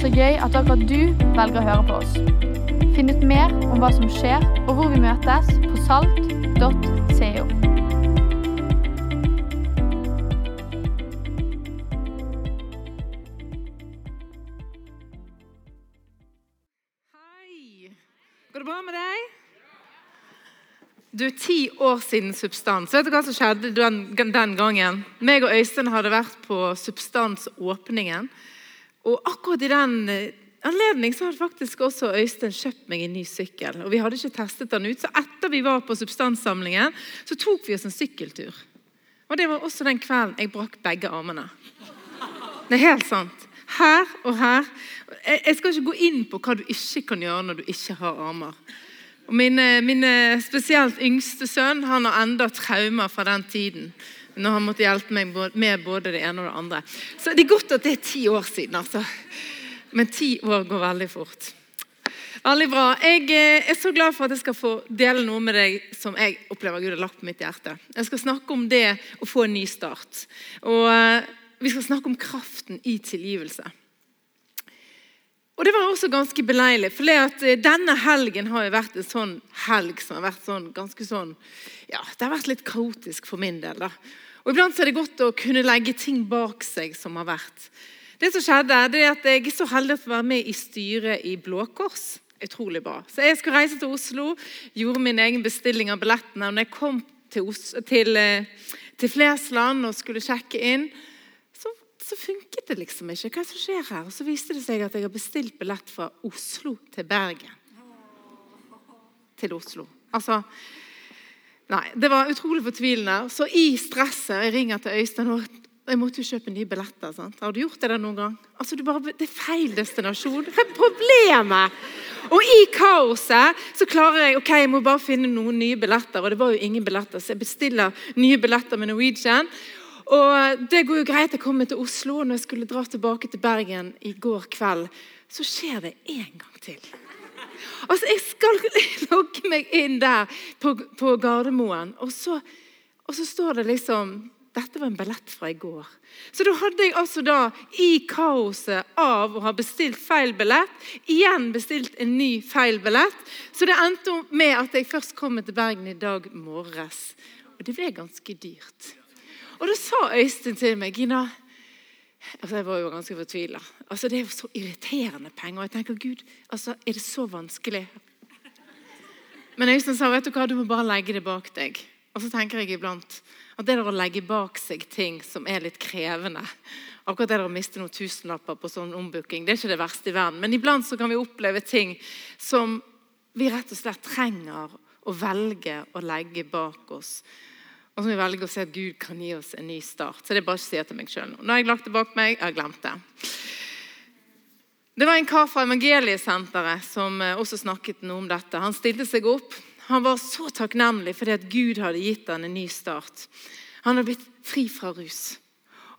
Så gøy at akkurat du velger å høre på oss. Finn ut mer om hva som skjer, og hvor vi møtes på salt.co. Hei! Går det bra med deg? Du, ti år siden Substans. Vet du hva som skjedde den, den gangen? Meg og Øystein hadde vært på Substans-åpningen. Og akkurat i den eh, anledning så hadde faktisk også Øystein kjøpt meg en ny sykkel. Og Vi hadde ikke testet den ut, så etter vi var på Substanssamlingen, så tok vi oss en sykkeltur. Og Det var også den kvelden jeg brakk begge armene. Det er helt sant. Her og her. Jeg skal ikke gå inn på hva du ikke kan gjøre når du ikke har armer. Og min, eh, min eh, spesielt yngste sønn han har enda traumer fra den tiden. Når han måtte hjelpe meg med både det ene og det andre. Så det er godt at det er ti år siden. altså. Men ti år går veldig fort. Veldig bra. Jeg eh, er så glad for at jeg skal få dele noe med deg som jeg opplever Gud har lagt på mitt hjerte. Jeg skal snakke om det å få en ny start. Og eh, vi skal snakke om kraften i tilgivelse. Og Det var også ganske beleilig, for eh, denne helgen har jo vært en sånn helg som har vært sånn, ganske sånn Ja, det har vært litt kaotisk for min del. da. Og Iblant er det godt å kunne legge ting bak seg som har vært. Det som skjedde, det er at Jeg er så heldig å få være med i styret i Blå Kors. Utrolig bra. Så Jeg skulle reise til Oslo, gjorde min egen bestilling av billettene. og når jeg kom til, til, eh, til Flesland og skulle sjekke inn, så, funket det liksom ikke. Hva det som skjer her? Og Så viste det seg at jeg har bestilt billett fra Oslo til Bergen. Til Oslo. Altså Nei, Det var utrolig fortvilende. Så i stresset Jeg ringer til Øystein og jeg måtte jo kjøpe nye billetter. sant? Har du gjort det der noen gang? Altså, bare, Det er feil destinasjon. Hva er problemet? Og i kaoset så klarer jeg ok, jeg må bare finne noen nye billetter. Og det var jo ingen billetter, så jeg bestiller nye billetter med Norwegian. Og det går jo greit. Jeg kommer til Oslo, og når jeg skulle dra tilbake til Bergen i går kveld, så skjer det en gang til. Altså, Jeg skal logge meg inn der på, på Gardermoen, og så, og så står det liksom dette var en billett fra i går. Så da hadde jeg altså da, i kaoset av å ha bestilt feil billett, igjen bestilt en ny feil billett. Så det endte med at jeg først kom til Bergen i dag morges. Og det ble ganske dyrt. Og da sa Øystein til meg Gina, altså Jeg var jo ganske fortvila. Altså, det er jo så irriterende penger. Og jeg tenker, Gud, altså, er det så vanskelig? Men Øystein sa vet du hva, du må bare legge det bak deg. Og så tenker jeg iblant at det der å legge bak seg ting som er litt krevende Akkurat det der å miste noen tusenlapper på sånn ombooking, det er ikke det verste i verden. Men iblant så kan vi oppleve ting som vi rett og slett trenger å velge å legge bak oss. Og som vi velger å se at Gud kan gi oss en ny start. Så det er bare å si til meg sjøl nå. Nå har jeg lagt det bak meg, jeg har glemt det. Det var en kar fra Evangeliesenteret som eh, også snakket noe om dette. Han stilte seg opp. Han var så takknemlig fordi at Gud hadde gitt han en ny start. Han hadde blitt fri fra rus.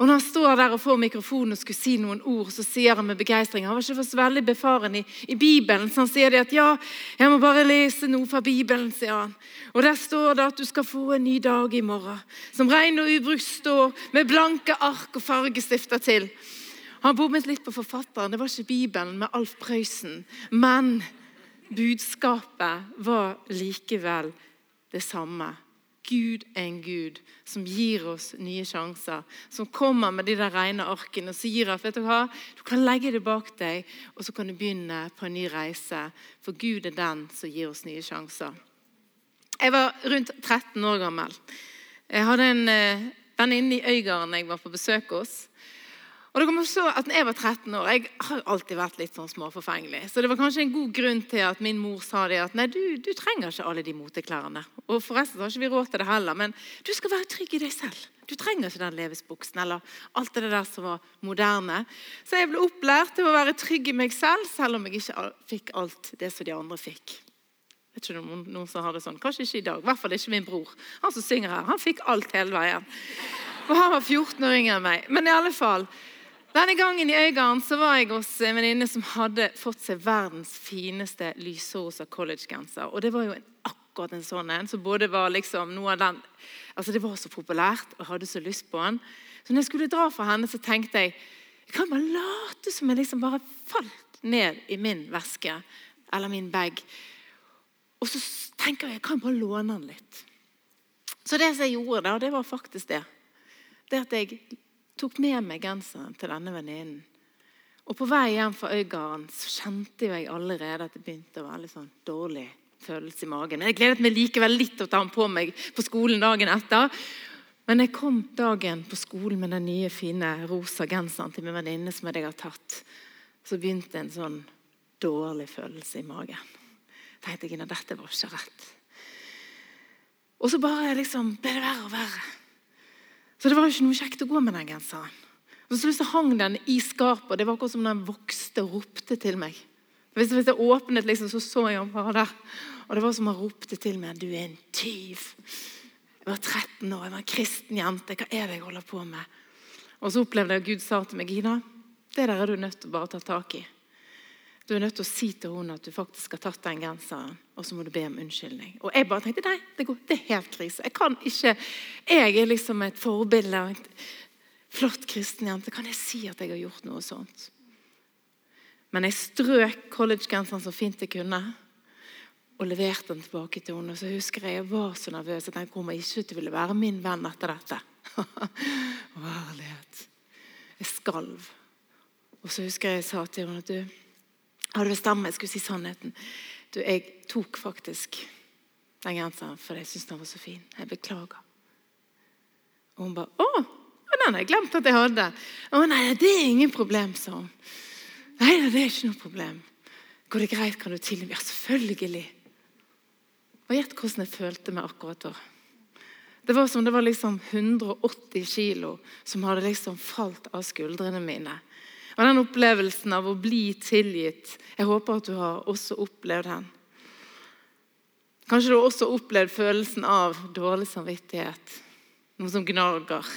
Og når han står der og får mikrofonen og skulle si noen ord, så sier han med begeistring Han var ikke så veldig befaren i, i Bibelen, så han sier det at ja, jeg må bare lese noe fra Bibelen, sier han. Og der står det at du skal få en ny dag i morgen, som ren og ubrukt står, med blanke ark og fargestifter til. Han bommet litt på forfatteren. Det var ikke Bibelen med Alf Prøysen. Men budskapet var likevel det samme. Gud er en Gud som gir oss nye sjanser. Som kommer med de der rene arkene og sier at vet du hva, du kan legge det bak deg, og så kan du begynne på en ny reise. For Gud er den som gir oss nye sjanser. Jeg var rundt 13 år gammel. Jeg hadde en eh, venninne i Øygarden jeg var på besøk hos. Og det kommer så at når Jeg var 13 år, jeg har alltid vært litt sånn småforfengelig. Så det var kanskje en god grunn til at min mor sa det at nei, du, du trenger ikke alle de moteklærne. Og forresten har ikke vi råd til det heller, men du skal være trygg i deg selv. Du trenger ikke den levesbuksen eller alt det der som var moderne. Så jeg ble opplært til å være trygg i meg selv, selv om jeg ikke fikk alt det som de andre fikk. Vet ikke noen, noen som har det sånn. Kanskje ikke i dag. I hvert fall ikke min bror. Han som synger her. Han fikk alt hele veien. Og han var 14 år yngre enn meg. Men i alle fall, denne gangen i Øygarden så var jeg hos en venninne som hadde fått seg verdens fineste lyserosa collegegenser. Og det var jo en, akkurat en sånn en. som både var liksom noe av den Altså Det var så populært, og jeg hadde så lyst på den. Så når jeg skulle dra fra henne, så tenkte jeg Jeg kan bare late som jeg liksom bare falt ned i min veske eller min bag. Og så tenker jeg jeg kan bare låne den litt. Så det som jeg gjorde da, det var faktisk det. Det at jeg tok med meg genseren til denne venninnen. Og på vei hjem fra Øygarden så kjente jeg allerede at det begynte å være litt sånn dårlig følelse i magen. Men jeg gledet meg likevel litt til å ta den på meg på skolen dagen etter. Men jeg kom dagen på skolen med den nye, fine rosa genseren til min venninne som jeg har tatt. Så begynte en sånn dårlig følelse i magen. tenkte jeg, dette var ikke rett. Og så bare liksom ble det verre og verre. Så det var jo ikke noe kjekt å gå med den genseren. Og så hang den i skapet, det var akkurat som den vokste og ropte til meg. Hvis jeg åpnet, liksom, så så jeg ham bare der. Og det var som han ropte til meg. 'Du er en tyv.' Jeg var 13 år, jeg var en kristen jente. Hva er det jeg holder på med? Og så opplevde jeg at Gud sa til meg, 'Gina, det der er du nødt til å bare ta tak i.' Du er nødt til å si til henne at du faktisk har tatt den genseren, og så må du be om unnskyldning. Og jeg bare tenkte nei, det, går, det er helt krise. Jeg kan ikke Jeg er liksom et forbilde. En flott kristen jente. Kan jeg si at jeg har gjort noe sånt? Men jeg strøk collegegenseren så fint jeg kunne. Og leverte den tilbake til henne. Og så husker jeg jeg var så nervøs. Jeg den kommer ikke til ville være min venn etter dette. Herlighet. Jeg skalv. Og så husker jeg jeg sa til henne at du hadde bestemt meg jeg skulle si sannheten. Du, jeg tok faktisk den genseren for jeg syntes den var så fin. Jeg beklager. Og hun bare 'Å, den har jeg glemt at jeg hadde.' 'Å nei, det er ingen problem', sa hun. 'Nei, det er ikke noe problem. Går det greit, kan du tilgi? 'Ja, selvfølgelig.' Og gjett hvordan jeg følte meg akkurat da. Det var som det var liksom 180 kilo som hadde liksom falt av skuldrene mine. Og den opplevelsen av å bli tilgitt Jeg håper at du har også opplevd den. Kanskje du har også opplevd følelsen av dårlig samvittighet. Noe som gnager.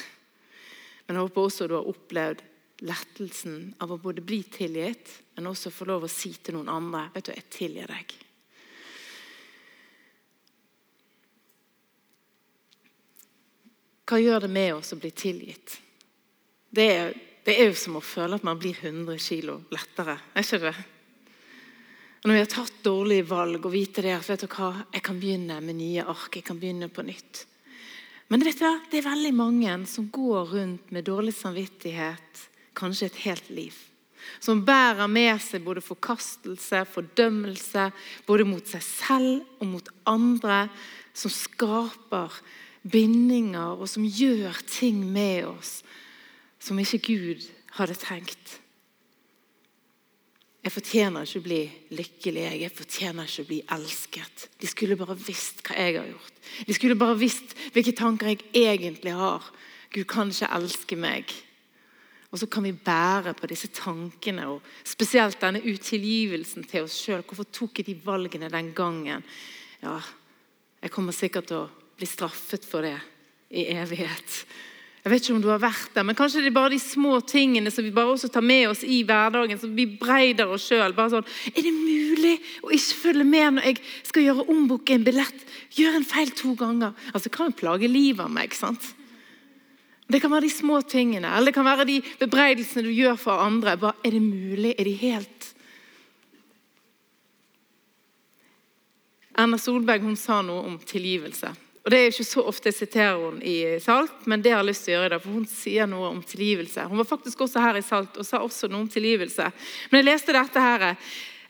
Men jeg håper også du har opplevd lettelsen av å både bli tilgitt, men også få lov å si til noen andre vet du, jeg tilgir deg. Hva gjør det med oss å bli tilgitt? Det er det er jo som å føle at man blir 100 kg lettere. er ikke det? Når vi har tatt dårlige valg og vite det at vet du hva, jeg kan begynne med nye ark, jeg kan begynne på nytt. Men vet du, det er veldig mange som går rundt med dårlig samvittighet kanskje et helt liv. Som bærer med seg både forkastelse, fordømmelse, både mot seg selv og mot andre. Som skaper bindinger og som gjør ting med oss som ikke Gud hadde tenkt. Jeg fortjener ikke å bli lykkelig, jeg fortjener ikke å bli elsket. De skulle bare visst hva jeg har gjort. De skulle bare visst hvilke tanker jeg egentlig har. Gud kan ikke elske meg. Og så kan vi bære på disse tankene, og spesielt denne utilgivelsen til oss sjøl. Hvorfor tok jeg de valgene den gangen? Ja, jeg kommer sikkert til å bli straffet for det i evighet. Jeg vet ikke om du har vært der, men Kanskje det er bare de små tingene som vi bare også tar med oss i hverdagen. som Vi breider oss sjøl. Sånn, er det mulig å ikke følge med når jeg skal gjøre ombooke en billett? Gjøre en feil to ganger. Altså, Det kan jo plage livet av meg. ikke sant? Det kan være de små tingene, eller det kan være de bebreidelsene du gjør for andre. Bare, er det mulig? Er de helt Erna Solberg hun sa noe om tilgivelse. Og Det er ikke så ofte jeg siterer henne i Salt, men det har jeg lyst til å gjøre. da, for Hun sier noe om tilgivelse. Hun var faktisk også her i Salt og sa også noe om tilgivelse. Men jeg leste dette her.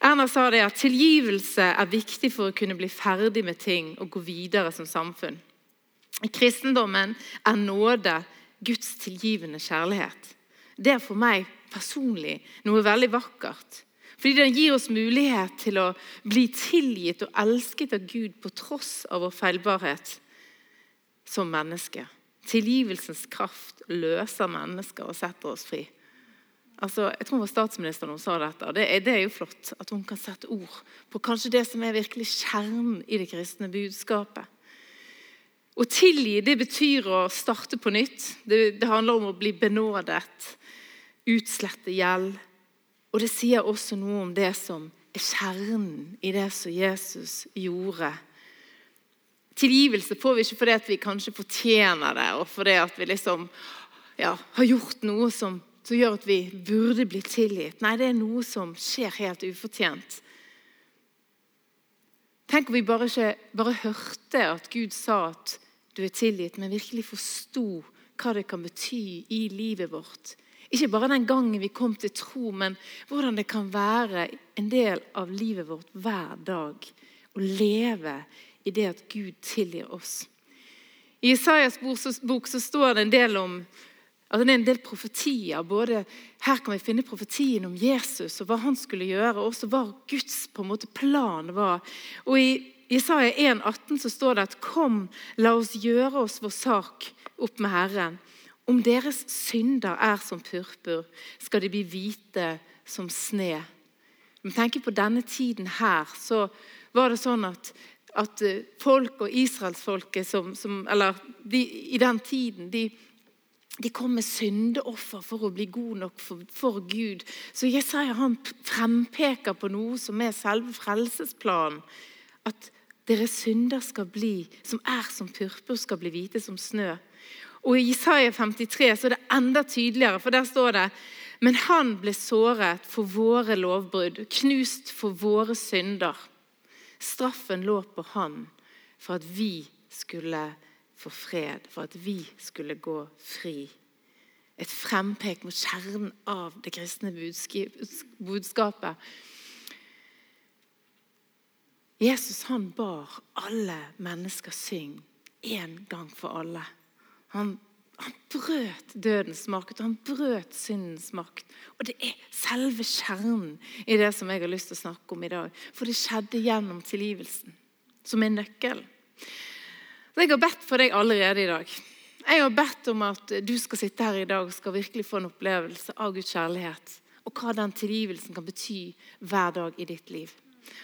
Erna sa det at tilgivelse er viktig for å kunne bli ferdig med ting og gå videre som samfunn. I kristendommen er nåde Guds tilgivende kjærlighet. Det er for meg personlig noe veldig vakkert. Fordi den gir oss mulighet til å bli tilgitt og elsket av Gud på tross av vår feilbarhet som menneske. Tilgivelsens kraft løser mennesker og setter oss fri. Altså, jeg tror det var statsministeren som sa dette. Det er, det er jo flott at hun kan sette ord på kanskje det som er virkelig kjernen i det kristne budskapet. Å tilgi det betyr å starte på nytt. Det, det handler om å bli benådet, utslette gjeld. Og det sier også noe om det som er kjernen i det som Jesus gjorde Tilgivelse får vi ikke fordi vi kanskje fortjener det, og fordi vi liksom ja, har gjort noe som som gjør at vi burde bli tilgitt. Nei, det er noe som skjer helt ufortjent. Tenk om vi bare, ikke, bare hørte at Gud sa at du er tilgitt, men virkelig forsto hva det kan bety i livet vårt. Ikke bare den gangen vi kom til tro, men hvordan det kan være en del av livet vårt hver dag. Å leve i det at Gud tilgir oss. I Isaias bok så står det en del om Altså det er en del profetier. både Her kan vi finne profetien om Jesus og hva han skulle gjøre, og også hva Guds på en måte plan var. Og I Isaiah 1,18 så står det at Kom, la oss gjøre oss vår sak opp med Herren. Om deres synder er som purpur, skal de bli hvite som sne. Men tenk på denne tiden her, så var det sånn at, at folk og israelsfolket som, som, Eller de, i den tiden de de kom med syndeoffer for å bli god nok for, for Gud. Så Jesaja han frempeker på noe som er selve frelsesplanen. At deres synder skal bli, som er som purpur, skal bli hvite som snø. Og I Jesaja 53 så er det enda tydeligere, for der står det Men han ble såret for våre lovbrudd, knust for våre synder. Straffen lå på han for at vi skulle få fred, for at vi skulle gå fri. Et frempek mot kjernen av det kristne budskapet. Jesus han bar alle menneskers synd én gang for alle. Han, han brøt dødens makt, og han brøt syndens makt. Og det er selve kjernen i det som jeg har lyst til å snakke om i dag. For det skjedde gjennom tilgivelsen, som er nøkkelen. Jeg har bedt for deg allerede i dag. Jeg har bedt om at du skal sitte her i dag og skal virkelig få en opplevelse av Guds kjærlighet. Og hva den tilgivelsen kan bety hver dag i ditt liv.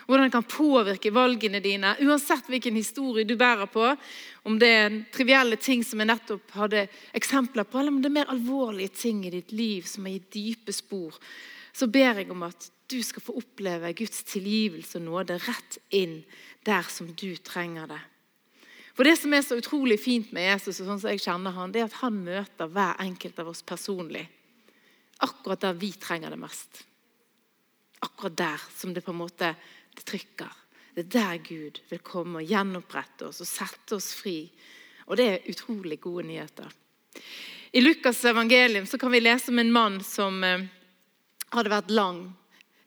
Hvordan det kan påvirke valgene dine, uansett hvilken historie du bærer på. Om det er trivielle ting som jeg nettopp hadde eksempler på, eller om det er mer alvorlige ting i ditt liv som har gitt dype spor. Så ber jeg om at du skal få oppleve Guds tilgivelse og nåde rett inn der som du trenger det. For Det som er så utrolig fint med Jesus, og sånn som jeg kjenner han, det er at han møter hver enkelt av oss personlig. Akkurat der vi trenger det mest. Akkurat der som det på en måte det trykker. Det er der Gud vil komme og gjenopprette oss og sette oss fri. Og det er utrolig gode nyheter. I Lukas' evangelium så kan vi lese om en mann som eh, hadde vært lang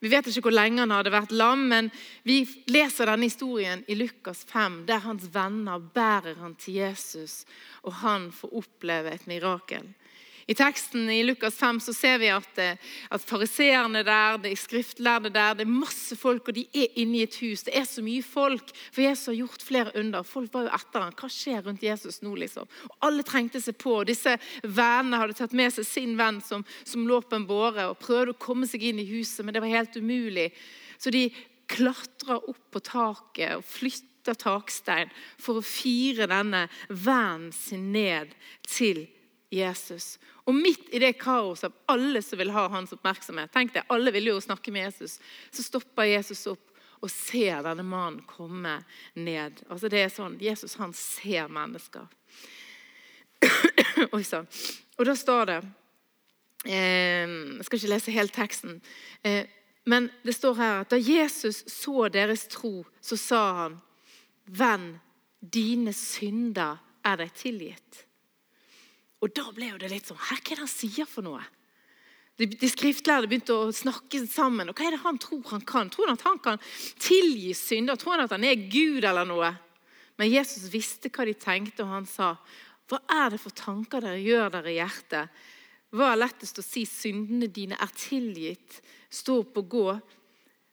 vi vet ikke hvor lenge han hadde vært lam, men vi leser denne historien i Lukas 5, der hans venner bærer han til Jesus, og han får oppleve et mirakel. I teksten i Lukas 5 så ser vi at, eh, at fariseerne der, de skriftlærde der, det er masse folk, og de er inne i et hus. Det er så mye folk, for Jesus har gjort flere under. Folk var jo etter ham. Hva skjer rundt Jesus nå, liksom? Og Alle trengte seg på. Disse vennene hadde tatt med seg sin venn som, som lå på en båre, og prøvde å komme seg inn i huset, men det var helt umulig. Så de klatra opp på taket og flytta takstein for å fire denne vennen sin ned til Jesus. Og midt i det kaoset av alle som vil ha hans oppmerksomhet, tenk deg, alle vil jo snakke med Jesus, så stopper Jesus opp og ser denne mannen komme ned. Altså det er sånn, Jesus han ser mennesker. Oi sann. Og da står det eh, Jeg skal ikke lese helt teksten. Eh, men det står her at da Jesus så deres tro, så sa han, 'Venn, dine synder er deg tilgitt.' Og da ble jo det litt sånn Hva er det han sier for noe? De, de skriftlærde begynte å snakke sammen. og Hva er det han tror han kan? Tror han at han kan tilgi synder? Tror han at han er Gud eller noe? Men Jesus visste hva de tenkte, og han sa, Hva er det for tanker dere gjør dere i hjertet? Hva er lettest å si? Syndene dine er tilgitt. Stå opp og gå.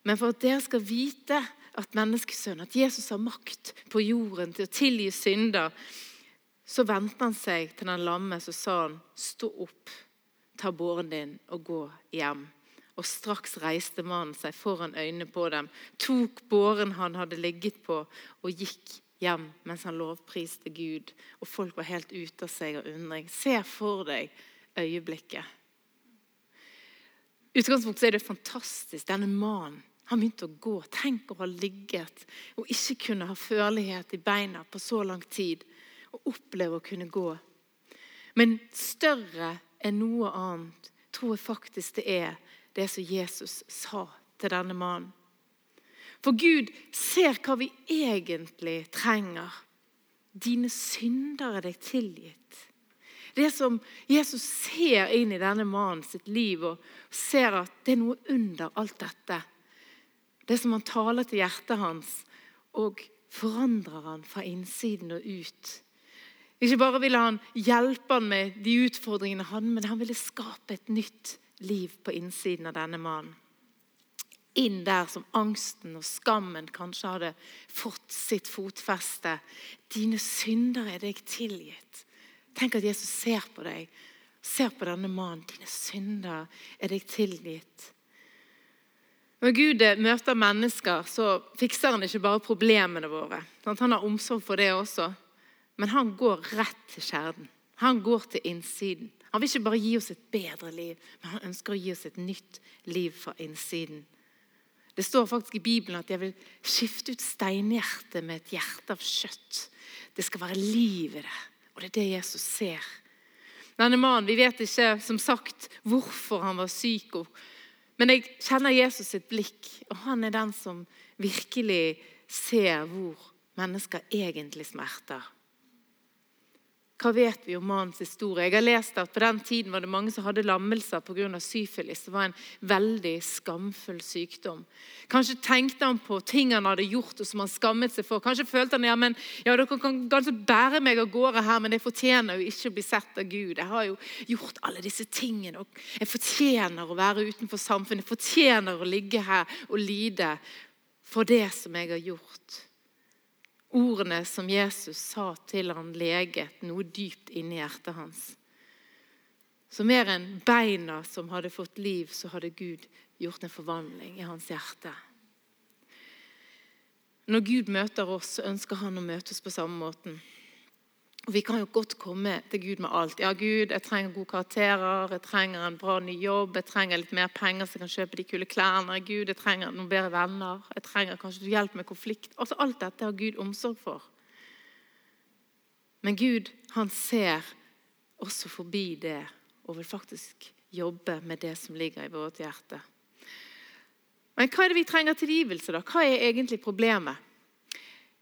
Men for at dere skal vite at menneskesønnen, at Jesus har makt på jorden til å tilgi synder, så vendte han seg til den lamme så sa han, 'Stå opp, ta båren din og gå hjem.' Og straks reiste mannen seg foran øynene på dem, tok båren han hadde ligget på, og gikk hjem mens han lovpriste Gud. Og folk var helt ute av seg av undring. Se for deg øyeblikket. Utgangspunktet er det fantastisk. Denne mannen han begynte å gå. Tenk å ha ligget og ikke kunne ha førlighet i beina på så lang tid og oppleve å kunne gå. Men større enn noe annet tror jeg faktisk det er det som Jesus sa til denne mannen. For Gud ser hva vi egentlig trenger. Dine synder er deg tilgitt. Det som Jesus ser inn i denne mannen sitt liv og ser at det er noe under alt dette. Det som han taler til hjertet hans og forandrer han fra innsiden og ut. Ikke bare ville han hjelpe han med de utfordringene han men han ville skape et nytt liv på innsiden av denne mannen. Inn der som angsten og skammen kanskje hadde fått sitt fotfeste. Dine synder er deg tilgitt. Tenk at Jesus ser på deg, ser på denne mannen. Dine synder er deg tilgitt. Når Gud møter mennesker, så fikser han ikke bare problemene våre. Han har omsorg for det også. Men han går rett til kjernen. Han går til innsiden. Han vil ikke bare gi oss et bedre liv, men han ønsker å gi oss et nytt liv fra innsiden. Det står faktisk i Bibelen at jeg vil skifte ut steinhjertet med et hjerte av kjøtt. Det skal være liv i det, og det er det Jesus ser. Denne mannen, Vi vet ikke som sagt hvorfor han var syk, men jeg kjenner Jesus sitt blikk, og han er den som virkelig ser hvor mennesker egentlig smerter. Hva vet vi om mannens historie? Jeg har lest at På den tiden var det mange som hadde lammelser pga. syfilis. Det var en veldig skamfull sykdom. Kanskje tenkte han på ting han hadde gjort og som han skammet seg for. Kanskje følte han ja, men, ja, dere kan kanskje bære meg av gårde her, men jeg fortjener jo ikke å bli sett av Gud. Jeg har jo gjort alle disse tingene. og Jeg fortjener å være utenfor samfunnet. Jeg fortjener å ligge her og lide for det som jeg har gjort. Ordene som Jesus sa til han leget noe dypt inni hjertet hans. Så mer enn beina som hadde fått liv, så hadde Gud gjort en forvandling i hans hjerte. Når Gud møter oss, så ønsker han å møte oss på samme måten. Og Vi kan jo godt komme til Gud med alt. Ja, Gud, jeg trenger gode karakterer, jeg trenger en bra ny jobb, jeg trenger litt mer penger så jeg kan kjøpe de kule klærne. Gud, jeg trenger noen bedre venner, jeg trenger kanskje hjelp med konflikt. Altså, Alt dette har Gud omsorg for. Men Gud, han ser også forbi det og vil faktisk jobbe med det som ligger i vårt hjerte. Men hva er det vi trenger tilgivelse, da? Hva er egentlig problemet?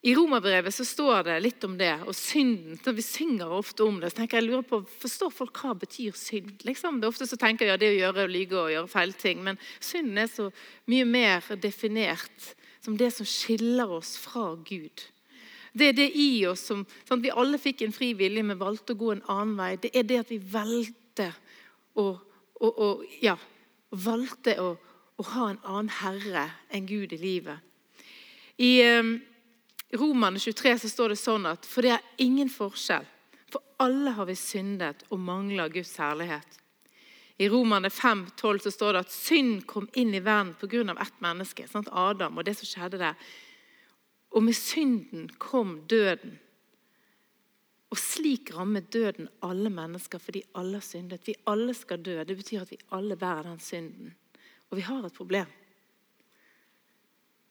I Romerbrevet så står det litt om det, og synden. når Vi synger ofte om det. så tenker jeg, jeg lurer på, Forstår folk hva betyr synd? Liksom, det Ofte så tenker jeg ja, det å gjøre og lyge og gjøre feil ting. Men synden er så mye mer definert som det som skiller oss fra Gud. Det er det i oss som sånn Vi alle fikk en fri vilje, men valgte å gå en annen vei. Det er det at vi valgte å, å, å ja, valgte å, å, ha en annen herre enn Gud i livet. I... Um, i Romane 23 så står det sånn at for det er ingen forskjell. For alle har vi syndet og mangler Guds herlighet. I Romane 5, 12 så står det at synd kom inn i verden pga. ett menneske. Sant? Adam og det som skjedde der. Og med synden kom døden. Og slik rammet døden alle mennesker fordi alle har syndet. Vi alle skal dø. Det betyr at vi alle bærer den synden. Og vi har et problem.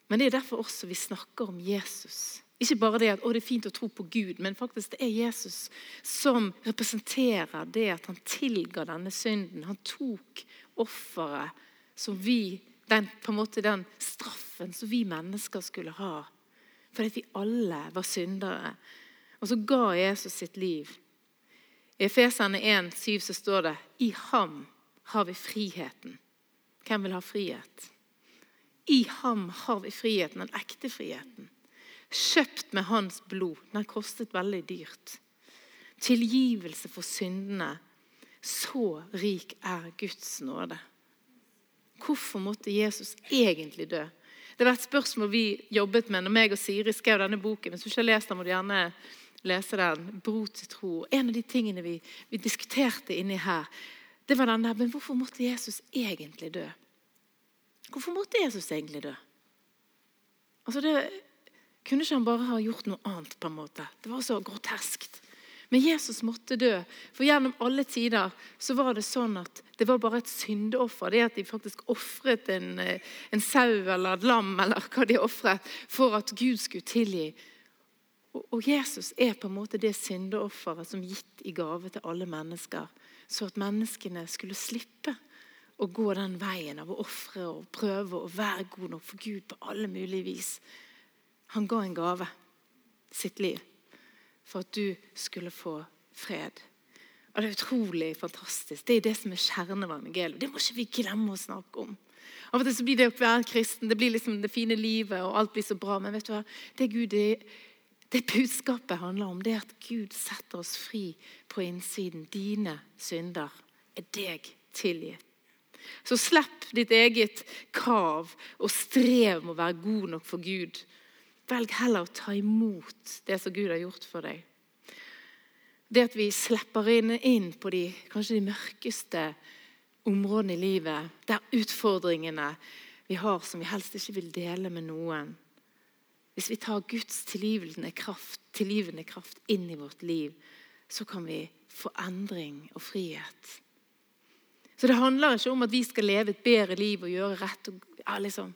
Men det er derfor også vi snakker om Jesus. Ikke bare det at å, det er fint å tro på Gud, men faktisk det er Jesus som representerer det at han tilga denne synden. Han tok offeret som vi den, på en måte den straffen som vi mennesker skulle ha. Fordi vi alle var syndere. Og så ga Jesus sitt liv. I Efeserne 1, 7 så står det i ham har vi friheten. Hvem vil ha frihet? I ham har vi friheten, den ekte friheten. Kjøpt med hans blod. Den har kostet veldig dyrt. Tilgivelse for syndene. Så rik er Guds nåde. Hvorfor måtte Jesus egentlig dø? Det var et spørsmål vi jobbet med når meg og Siri skrev denne boken. Hvis du ikke har lest den, må du gjerne lese den. Bro til tro. En av de tingene vi, vi diskuterte inni her, det var den der Men hvorfor måtte Jesus egentlig dø? Hvorfor måtte Jesus egentlig dø? Altså det, Kunne ikke han bare ha gjort noe annet? på en måte? Det var så groteskt. Men Jesus måtte dø. For gjennom alle tider så var det sånn at det var bare et syndeoffer. Det at de faktisk ofret en, eh, en sau eller et lam eller hva de ofret for at Gud skulle tilgi. Og, og Jesus er på en måte det syndeofferet som gitt i gave til alle mennesker. så at menneskene skulle slippe å gå den veien av å ofre og prøve å være god nok for Gud på alle mulige vis. Han ga en gave, sitt liv, for at du skulle få fred. Og Det er utrolig fantastisk. Det er det som er kjernen av evangeliet. Det må ikke vi glemme å snakke om. Av og til så blir det å være kristen det blir liksom det fine livet, og alt blir så bra. Men vet du hva? Det Gud det, det budskapet handler om, det er at Gud setter oss fri på innsiden. Dine synder er deg tilgitt. Så slipp ditt eget krav og strev med å være god nok for Gud. Velg heller å ta imot det som Gud har gjort for deg. Det at vi slipper inn, inn på de, kanskje de mørkeste områdene i livet, der utfordringene vi har som vi helst ikke vil dele med noen. Hvis vi tar Guds tilgivende kraft, tilgivende kraft inn i vårt liv, så kan vi få endring og frihet. Så det handler ikke om at vi skal leve et bedre liv og gjøre rett. Og, ja, liksom.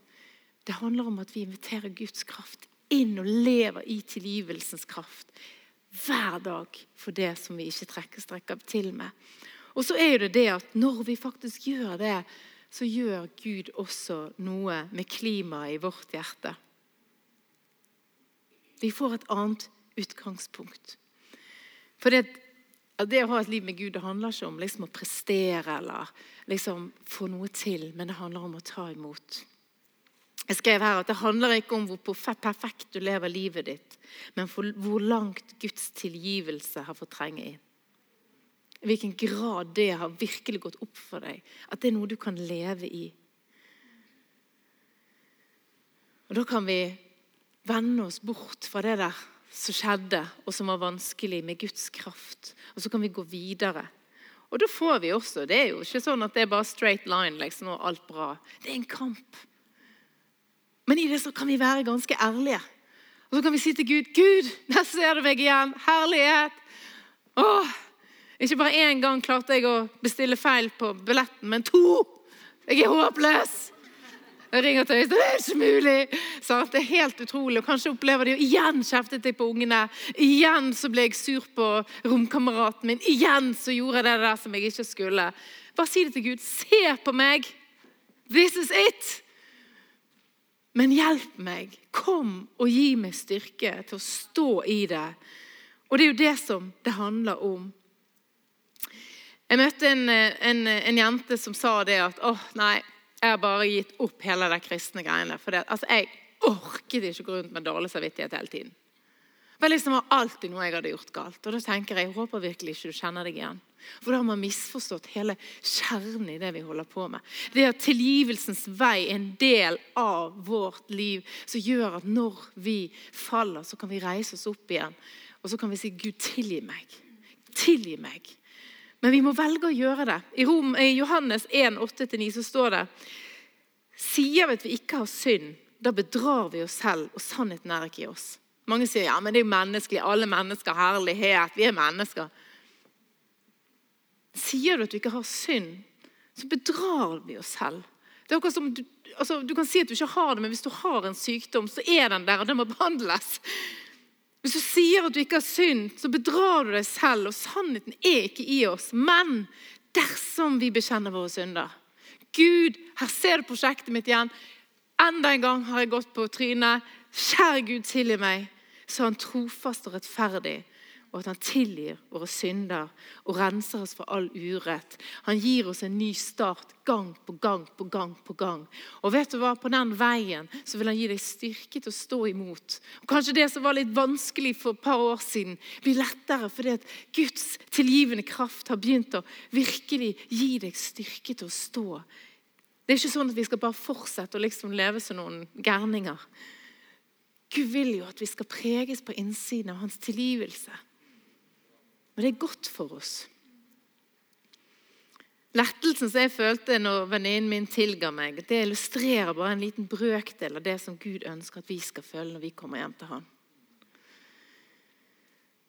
Det handler om at vi inviterer Guds kraft inn og lever i tilgivelsens kraft hver dag for det som vi ikke trekker strekker til med. Og så er det det at når vi faktisk gjør det, så gjør Gud også noe med klimaet i vårt hjerte. Vi får et annet utgangspunkt. For det, det å ha et liv med Gud det handler ikke om liksom å prestere eller liksom få noe til, men det handler om å ta imot. Jeg skrev her at Det handler ikke om hvor perfekt du lever livet ditt, men hvor langt Guds tilgivelse har fått trenge inn. I hvilken grad det har virkelig gått opp for deg. At det er noe du kan leve i. Og Da kan vi vende oss bort fra det der som skjedde, og som var vanskelig, med Guds kraft. Og så kan vi gå videre. Og da får vi også Det er jo ikke sånn at det er bare straight line liksom, og alt bra. Det er en kamp. Men i det så kan vi være ganske ærlige. Og så kan vi si til Gud Gud, der ser du meg igjen. Herlighet. Åh, ikke bare én gang klarte jeg å bestille feil på billetten, men to! Jeg er håpløs! Jeg ringer til Øystein. Det er ikke mulig! Så det er helt utrolig. Og kanskje opplever de, og igjen kjeftet jeg på ungene. Igjen så ble jeg sur på romkameraten min. Igjen så gjorde jeg det der som jeg ikke skulle. Bare si det til Gud. Se på meg! This is it! Men hjelp meg. Kom og gi meg styrke til å stå i det. Og det er jo det som det handler om. Jeg møtte en, en, en jente som sa det at åh, nei, jeg har bare gitt opp hele de kristne greiene. For det, altså, jeg orket ikke gå rundt med dårlig samvittighet hele tiden. Det var liksom alltid noe jeg hadde gjort galt. Og da tenker jeg, jeg håper virkelig ikke du kjenner deg igjen. For da har man misforstått hele kjernen i det vi holder på med. Det at tilgivelsens vei er en del av vårt liv, som gjør at når vi faller, så kan vi reise oss opp igjen. Og så kan vi si 'Gud, tilgi meg'. Tilgi meg. Men vi må velge å gjøre det. I, Rom, i Johannes 1, 8-9 så står det Sier vi at vi ikke har synd, da bedrar vi oss selv, og sannheten er ikke i oss. Mange sier ja, men det er jo menneskelig. Alle mennesker herlighet. Vi er mennesker. Sier du at du ikke har synd, så bedrar vi oss selv. Det er akkurat som du, altså, du kan si at du ikke har det, men hvis du har en sykdom, så er den der, og den må behandles. Hvis du sier at du ikke har synd, så bedrar du deg selv, og sannheten er ikke i oss. Men dersom vi bekjenner våre synder Gud, her ser du prosjektet mitt igjen. Enda en gang har jeg gått på trynet. Kjære Gud, tilgi meg. Så er han trofast og rettferdig, og at han tilgir våre synder og renser oss for all urett. Han gir oss en ny start gang på gang på gang. på gang. Og vet du hva? På den veien så vil han gi deg styrke til å stå imot. Og kanskje det som var litt vanskelig for et par år siden, blir lettere fordi at Guds tilgivende kraft har begynt å virkelig gi deg styrke til å stå. Det er ikke sånn at vi skal bare fortsette å liksom leve som noen gærninger. Gud vil jo at vi skal preges på innsiden av hans tilgivelse. Og det er godt for oss. Lettelsen som jeg følte når venninnen min tilga meg, det illustrerer bare en liten brøkdel av det som Gud ønsker at vi skal føle når vi kommer hjem til Han.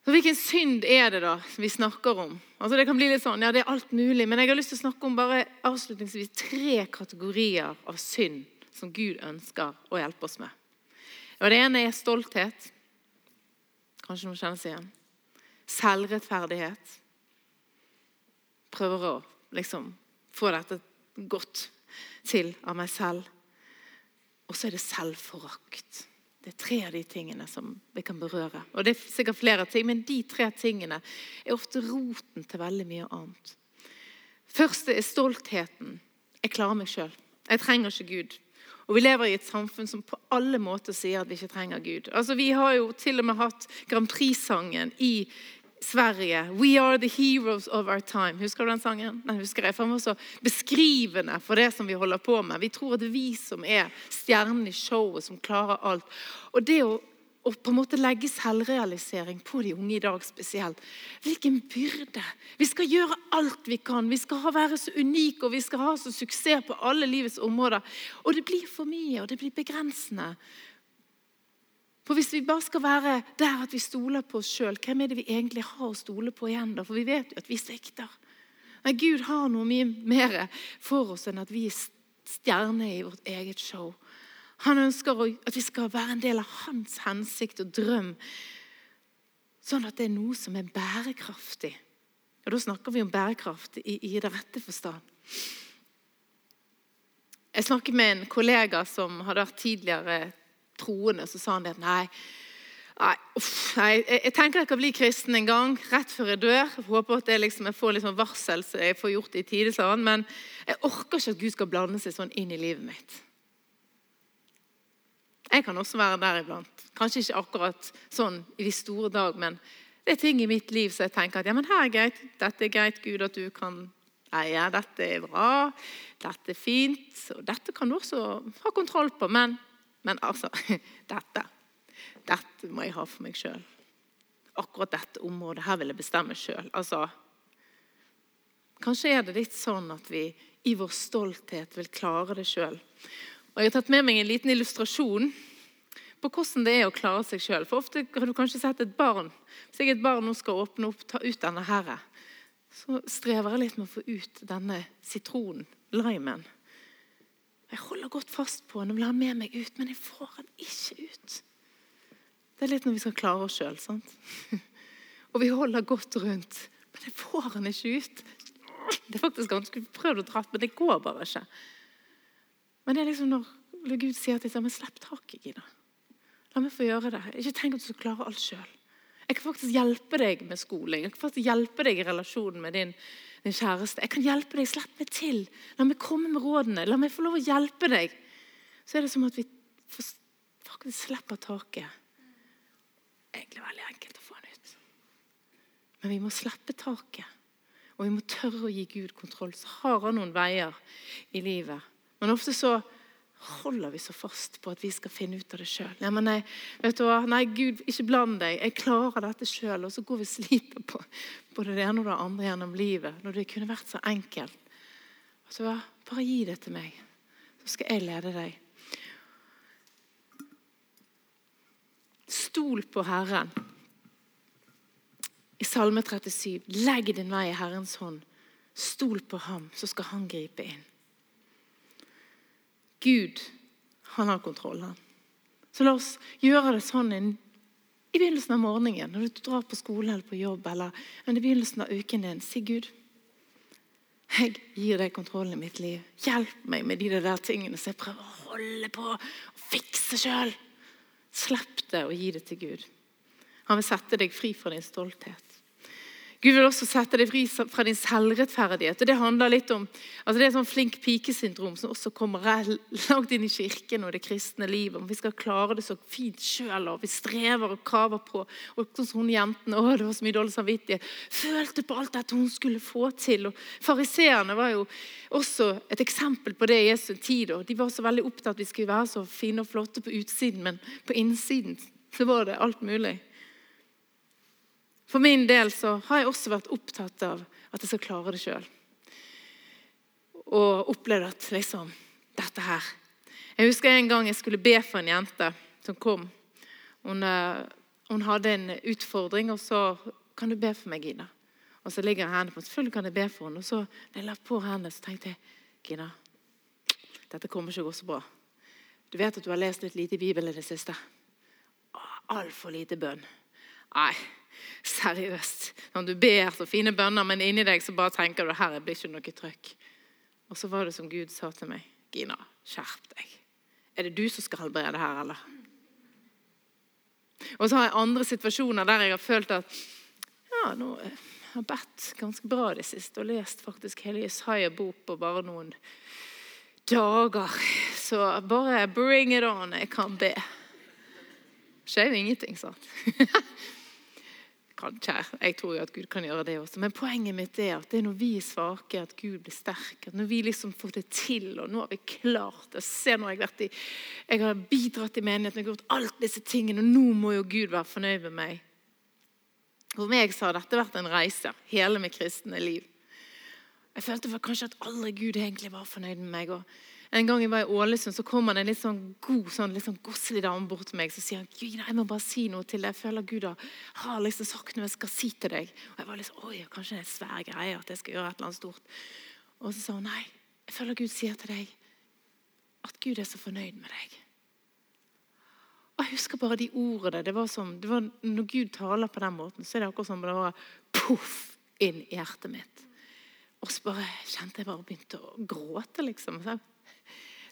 Så Hvilken synd er det da vi snakker om? Altså Det kan bli litt sånn, ja det er alt mulig, Men jeg har lyst til å snakke om bare avslutningsvis tre kategorier av synd som Gud ønsker å hjelpe oss med. Og Det ene er stolthet. Kanskje noen kjenner seg igjen. Selvrettferdighet. prøver å liksom få dette godt til av meg selv. Og så er det selvforakt. Det er tre av de tingene som vi kan berøre. Og det er sikkert flere ting, men de tre tingene er ofte roten til veldig mye annet. Første er stoltheten. Jeg klarer meg sjøl. Jeg trenger ikke Gud. Og vi lever i et samfunn som på alle måter sier at vi ikke trenger Gud. Altså, Vi har jo til og med hatt Grand Prix-sangen i Sverige. 'We are the heroes of our time'. Husker du den sangen? Den husker jeg, for Den var så beskrivende for det som vi holder på med. Vi tror at det er vi som er stjernen i showet, som klarer alt. Og det å, å på en måte legge selvrealisering på de unge i dag spesielt Hvilken byrde! Vi skal gjøre alt vi kan. Vi skal være så unike og vi skal ha så suksess på alle livets områder. Og det blir for mye, og det blir begrensende. For Hvis vi bare skal være der at vi stoler på oss sjøl, hvem er det vi egentlig har å stole på igjen? da? For vi vet jo at vi svikter. Men Gud har noe mye mer for oss enn at vi er stjerner i vårt eget show. Han ønsker at vi skal være en del av hans hensikt og drøm, sånn at det er noe som er bærekraftig. Og Da snakker vi om bærekraft i, i det rette forstand. Jeg snakket med en kollega som hadde vært tidligere troende, så sa han det at nei, nei, uff, nei jeg, tenker jeg kan bli kristen en gang, rett før jeg dør. Jeg håper at jeg, liksom, jeg får liksom varsel så jeg får gjort det i tide. Sånn, men jeg orker ikke at Gud skal blande seg sånn inn i livet mitt. Jeg kan også være der iblant. Kanskje ikke akkurat sånn i de store dag, men det er ting i mitt liv som jeg tenker at ja, men her er greit, dette er greit, Gud, at du kan eie. Dette er bra, dette er fint, og dette kan du også ha kontroll på. Men men altså Dette dette må jeg ha for meg sjøl. Akkurat dette området her vil jeg bestemme sjøl. Altså, kanskje er det litt sånn at vi i vår stolthet vil klare det sjøl. Jeg har tatt med meg en liten illustrasjon på hvordan det er å klare seg sjøl. For ofte har du kanskje sett et barn. Hvis jeg et barn nå skal åpne opp, ta ut denne herre, så strever jeg litt med å få ut denne sitronen, limen. Jeg holder godt fast på den og vil ha med meg ut, men jeg får den ikke ut. Det er litt når vi skal klare oss sjøl. Og vi holder godt rundt, men jeg får den ikke ut. Det er faktisk ganske prøvd å dratt, men det går bare ikke. Men det er liksom når Gud sier til meg, slipp taket Gina. La meg få gjøre det. Ikke tenk at du skal klare alt sjøl. Jeg kan faktisk hjelpe deg med skoling. Jeg kan faktisk hjelpe deg i relasjonen med din din kjæreste. Jeg kan hjelpe deg. Slipp meg til. La meg komme med rådene. La meg få lov å hjelpe deg. Så er det som at vi faktisk slipper taket. Egentlig veldig enkelt å få den ut. Men vi må slippe taket. Og vi må tørre å gi Gud kontroll. Så har han noen veier i livet. Men ofte så holder vi så fast på at vi skal finne ut av det sjøl. Nei, nei, nei, Gud, ikke bland deg. Jeg klarer dette sjøl. Og så går vi og sliter på både det ene og det andre gjennom livet. Når det kunne vært så enkelt. Så bare gi det til meg, så skal jeg lede deg. Stol på Herren. I Salme 37.: Legg din vei i Herrens hånd. Stol på ham, så skal han gripe inn. Gud, han har kontroll, han. Så la oss gjøre det sånn i begynnelsen av morgenen, når du drar på skole eller på jobb, eller i begynnelsen av uken din. Si Gud, jeg gir deg kontrollen i mitt liv. Hjelp meg med de der tingene som jeg prøver å holde på og fikse sjøl. Slipp det og gi det til Gud. Han vil sette deg fri fra din stolthet. Gud vil også sette deg fri fra din selvrettferdighet. og Det handler litt om, altså det er sånn flink pike-syndrom som også kommer langt inn i kirken og det kristne livet. Om vi skal klare det så fint sjøl, og vi strever og kraver på. og sånn som hun jenten, å, det var så mye dårlig samvittighet, Følte på alt dette hun skulle få til. og Fariseerne var jo også et eksempel på det i Jesu tid. og De var så veldig opptatt av at vi skulle være så fine og flotte på utsiden, men på innsiden så var det alt mulig. For min del så har jeg også vært opptatt av at jeg skal klare det sjøl. Og opplevd at liksom Dette her Jeg husker en gang jeg skulle be for en jente som kom. Hun, eh, hun hadde en utfordring, og så 'Kan du be for meg, Gina?' Og så ligger jeg hendene på Selvfølgelig kan jeg be for henne. Og så når jeg la på hendene, så tenkte jeg Gina, dette kommer ikke å gå så bra. Du vet at du har lest litt lite i Bibelen i det siste. Altfor lite bønn. Nei, Seriøst. Når du ber så fine bønner, men inni deg så bare tenker du her blir ikke noe trøkk. Og så var det som Gud sa til meg. Gina, skjerp deg. Er det du som skal helbrede her, eller? Og så har jeg andre situasjoner der jeg har følt at ja, nå jeg har bedt ganske bra det siste og lest faktisk hele Jesaja bok på bare noen dager. Så bare bring it on. Jeg kan be. Skjer jo ingenting, sant? Kanskje. Jeg tror jo at Gud kan gjøre det også. Men poenget mitt er at det er når vi er svake, at Gud blir sterk. At når vi liksom får det til, og nå har vi klart det. Se, nå har jeg vært i Jeg har bidratt i menigheten, jeg har gjort alt disse tingene, og nå må jo Gud være fornøyd med meg. For meg så har dette vært en reise, hele mitt kristne liv. Jeg følte kanskje at aldri Gud egentlig var fornøyd med meg. og en gang jeg var i Ålesund, så kommer det en litt sånn god, sånn, litt sånn godslig dame bort til meg så sier han, Gud, jeg må bare si noe til deg. Jeg føler Gud har liksom sagt noe jeg skal si til deg. Og jeg var sånn, oi, Kanskje det er en svær greie at jeg skal gjøre et eller annet stort. Og så sa hun nei, jeg føler Gud sier til deg at Gud er så fornøyd med deg. Og Jeg husker bare de ordene. det var som, det var, Når Gud taler på den måten, så er det akkurat som det var poff inn i hjertet mitt. Og så bare kjente jeg bare begynte å gråte, liksom. Så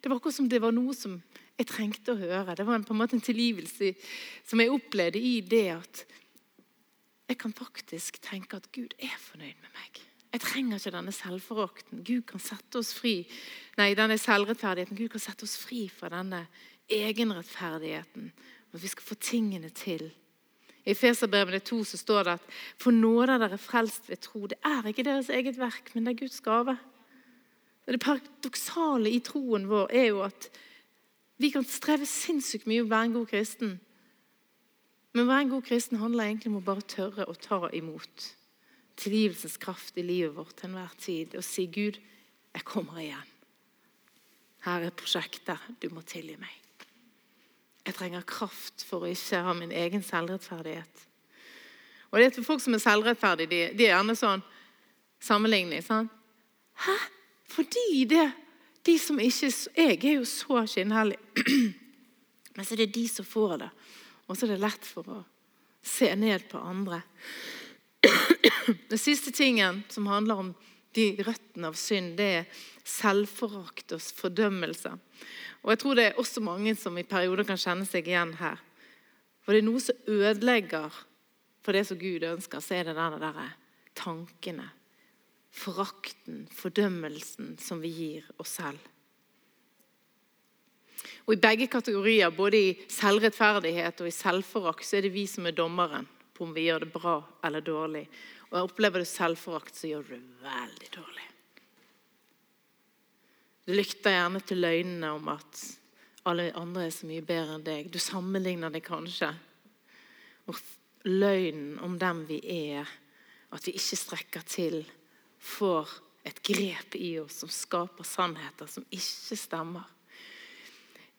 det var akkurat som det var noe som jeg trengte å høre. Det var på en måte en tilgivelse som jeg opplevde i det at jeg kan faktisk tenke at Gud er fornøyd med meg. Jeg trenger ikke denne selvforakten. Gud kan sette oss fri. Nei, denne selvrettferdigheten. Gud kan sette oss fri fra denne egenrettferdigheten. At vi skal få tingene til. I Feserbrevene 2 så står det at for nåde er dere frelst ved tro. Det er ikke deres eget verk, men det er Guds gave. Det paradoksale i troen vår er jo at vi kan streve sinnssykt mye om å være en god kristen. Men å være en god kristen handler egentlig om å bare tørre å ta imot tilgivelsens kraft i livet vårt til enhver tid og si, 'Gud, jeg kommer igjen. Her er prosjektet. Du må tilgi meg.' Jeg trenger kraft for å ikke ha min egen selvrettferdighet. Og det er Folk som er selvrettferdige, de, de er gjerne sånn sammenligning. sant? Hæ? Fordi det de som ikke Jeg er jo så skinnhellig. Men så er det de som får det. Og så er det lett for å se ned på andre. Den siste tingen som handler om de røttene av synd, det er selvforakt og fordømmelse. Og Jeg tror det er også mange som i perioder kan kjenne seg igjen her. For det er noe som ødelegger for det som Gud ønsker, så er det denne der tankene forakten, fordømmelsen som vi gir oss selv. Og I begge kategorier, både i selvrettferdighet og i selvforakt, så er det vi som er dommeren på om vi gjør det bra eller dårlig. Og jeg Opplever du selvforakt, så gjør du det veldig dårlig. Du lykter gjerne til løgnene om at alle andre er så mye bedre enn deg. Du sammenligner det kanskje. Og løgnen om dem vi er, at vi ikke strekker til får et grep i oss som skaper sannheter som ikke stemmer.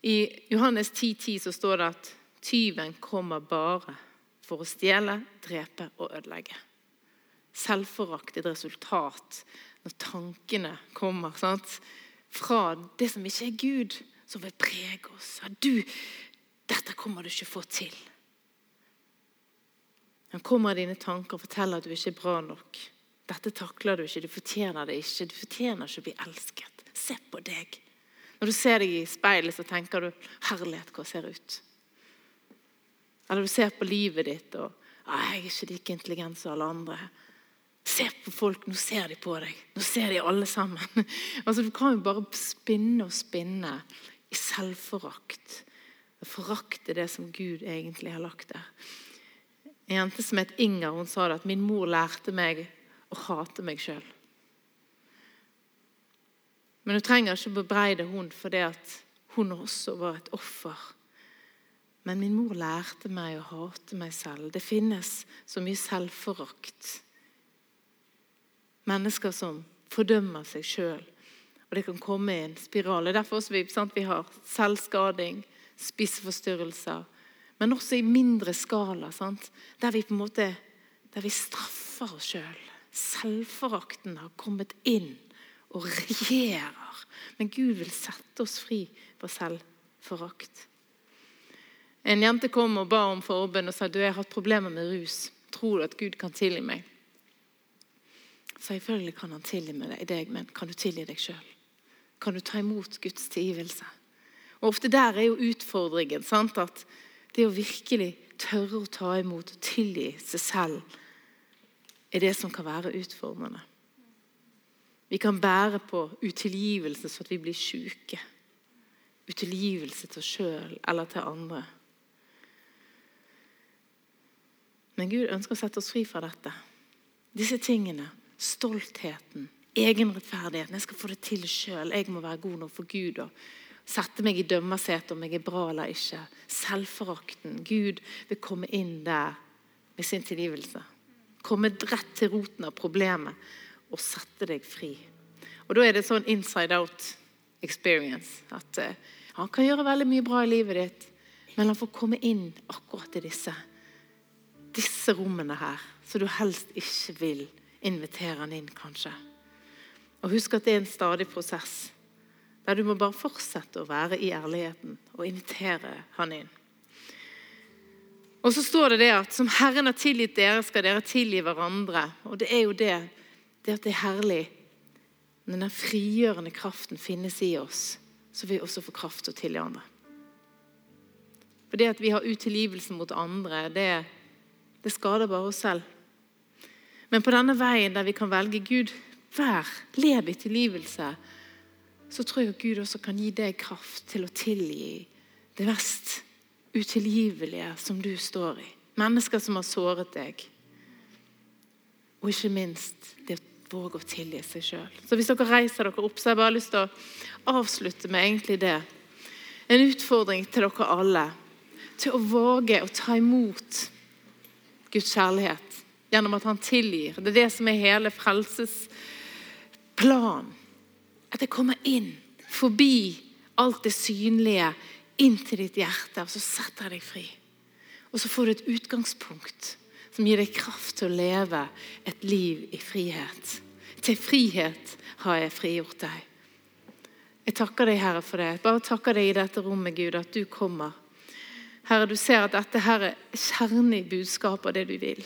I Johannes 10,10 10 så står det at tyven kommer bare for å stjele, drepe og ødelegge. Selvforakt er et resultat når tankene kommer sant? fra det som ikke er Gud, som vil prege oss. At du, dette kommer du ikke få til. Han kommer av dine tanker og forteller at du ikke er bra nok. Dette takler du ikke, du fortjener det ikke. Du fortjener ikke å bli elsket. Se på deg. Når du ser deg i speilet, så tenker du 'herlighet, hva ser ut'? Eller du ser på livet ditt og 'jeg er ikke like intelligent som alle andre'. Se på folk, nå ser de på deg. Nå ser de alle sammen. Altså, Du kan jo bare spinne og spinne i selvforakt. Forakte det som Gud egentlig har lagt der. En jente som het Inger, hun sa det at min mor lærte meg og hate meg sjøl. Men du trenger ikke bebreide hun for at hun også var et offer. Men min mor lærte meg å hate meg selv. Det finnes så mye selvforakt. Mennesker som fordømmer seg sjøl. Og det kan komme i en spiral. Det er derfor vi, sant, vi har selvskading, spiseforstyrrelser. Men også i mindre skala, sant? der vi på en måte der vi straffer oss sjøl. Selvforakten har kommet inn og regjerer. Men Gud vil sette oss fri fra selvforakt. En jente kom og ba om forbønn og sa du, jeg har hatt problemer med rus. Tror du at Gud kan tilgi meg? Selvfølgelig kan han tilgi deg, men kan du tilgi deg sjøl? Kan du ta imot Guds tilgivelse? Og Ofte der er jo utfordringen. Sant? At det å virkelig tørre å ta imot og tilgi seg selv er det som kan være utfordrende. Vi kan bære på utilgivelse så at vi blir syke. Utilgivelse til oss sjøl eller til andre. Men Gud ønsker å sette oss fri fra dette. Disse tingene. Stoltheten, egenrettferdigheten. Jeg skal få det til sjøl. Jeg må være god nok for Gud. og Sette meg i dømmersetet om jeg er bra eller ikke. Selvforakten. Gud vil komme inn der med sin tilgivelse. Komme rett til roten av problemet og sette deg fri. Og Da er det sånn inside out experience. At uh, Han kan gjøre veldig mye bra i livet ditt, men han får komme inn akkurat i disse, disse rommene her, så du helst ikke vil invitere han inn, kanskje. Og Husk at det er en stadig prosess, der du må bare fortsette å være i ærligheten og invitere han inn. Og så står det det at som Herren har tilgitt dere, skal dere tilgi hverandre. Og det er jo det, det at det er herlig når den frigjørende kraften finnes i oss, så vi også få kraft til å tilgi andre. For det at vi har utilgivelse mot andre, det, det skader bare oss selv. Men på denne veien der vi kan velge Gud, vær, lev i tilgivelse, så tror jeg at Gud også kan gi deg kraft til å tilgi det mest utilgivelige som du står i. Mennesker som har såret deg. Og ikke minst det å våge å tilgi seg sjøl. Så hvis dere reiser dere opp, så har jeg bare lyst til å avslutte med egentlig det. En utfordring til dere alle. Til å våge å ta imot Guds kjærlighet gjennom at han tilgir. Det er det som er hele frelsesplanen. At det kommer inn forbi alt det synlige inn til ditt hjerte, og så setter jeg deg fri. Og så får du et utgangspunkt som gir deg kraft til å leve et liv i frihet. Til frihet har jeg frigjort deg. Jeg takker deg, Herre, for det. Bare takker deg i dette rommet, Gud, at du kommer. Herre, du ser at dette her er kjernen i budskapet av det du vil.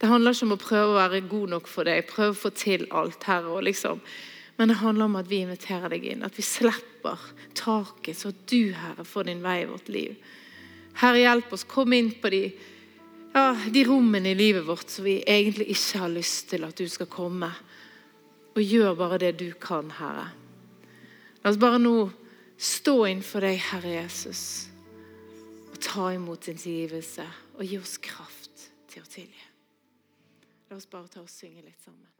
Det handler ikke om å prøve å være god nok for deg, prøve å få til alt, Herre. og liksom men det handler om at vi inviterer deg inn, at vi slipper taket, så at du, Herre, får din vei i vårt liv. Herre, hjelp oss. Kom inn på de, ja, de rommene i livet vårt som vi egentlig ikke har lyst til at du skal komme. Og gjør bare det du kan, Herre. La oss bare nå stå innenfor deg, Herre Jesus, og ta imot din tilgivelse og gi oss kraft til å tilgi. La oss bare ta og synge litt sammen.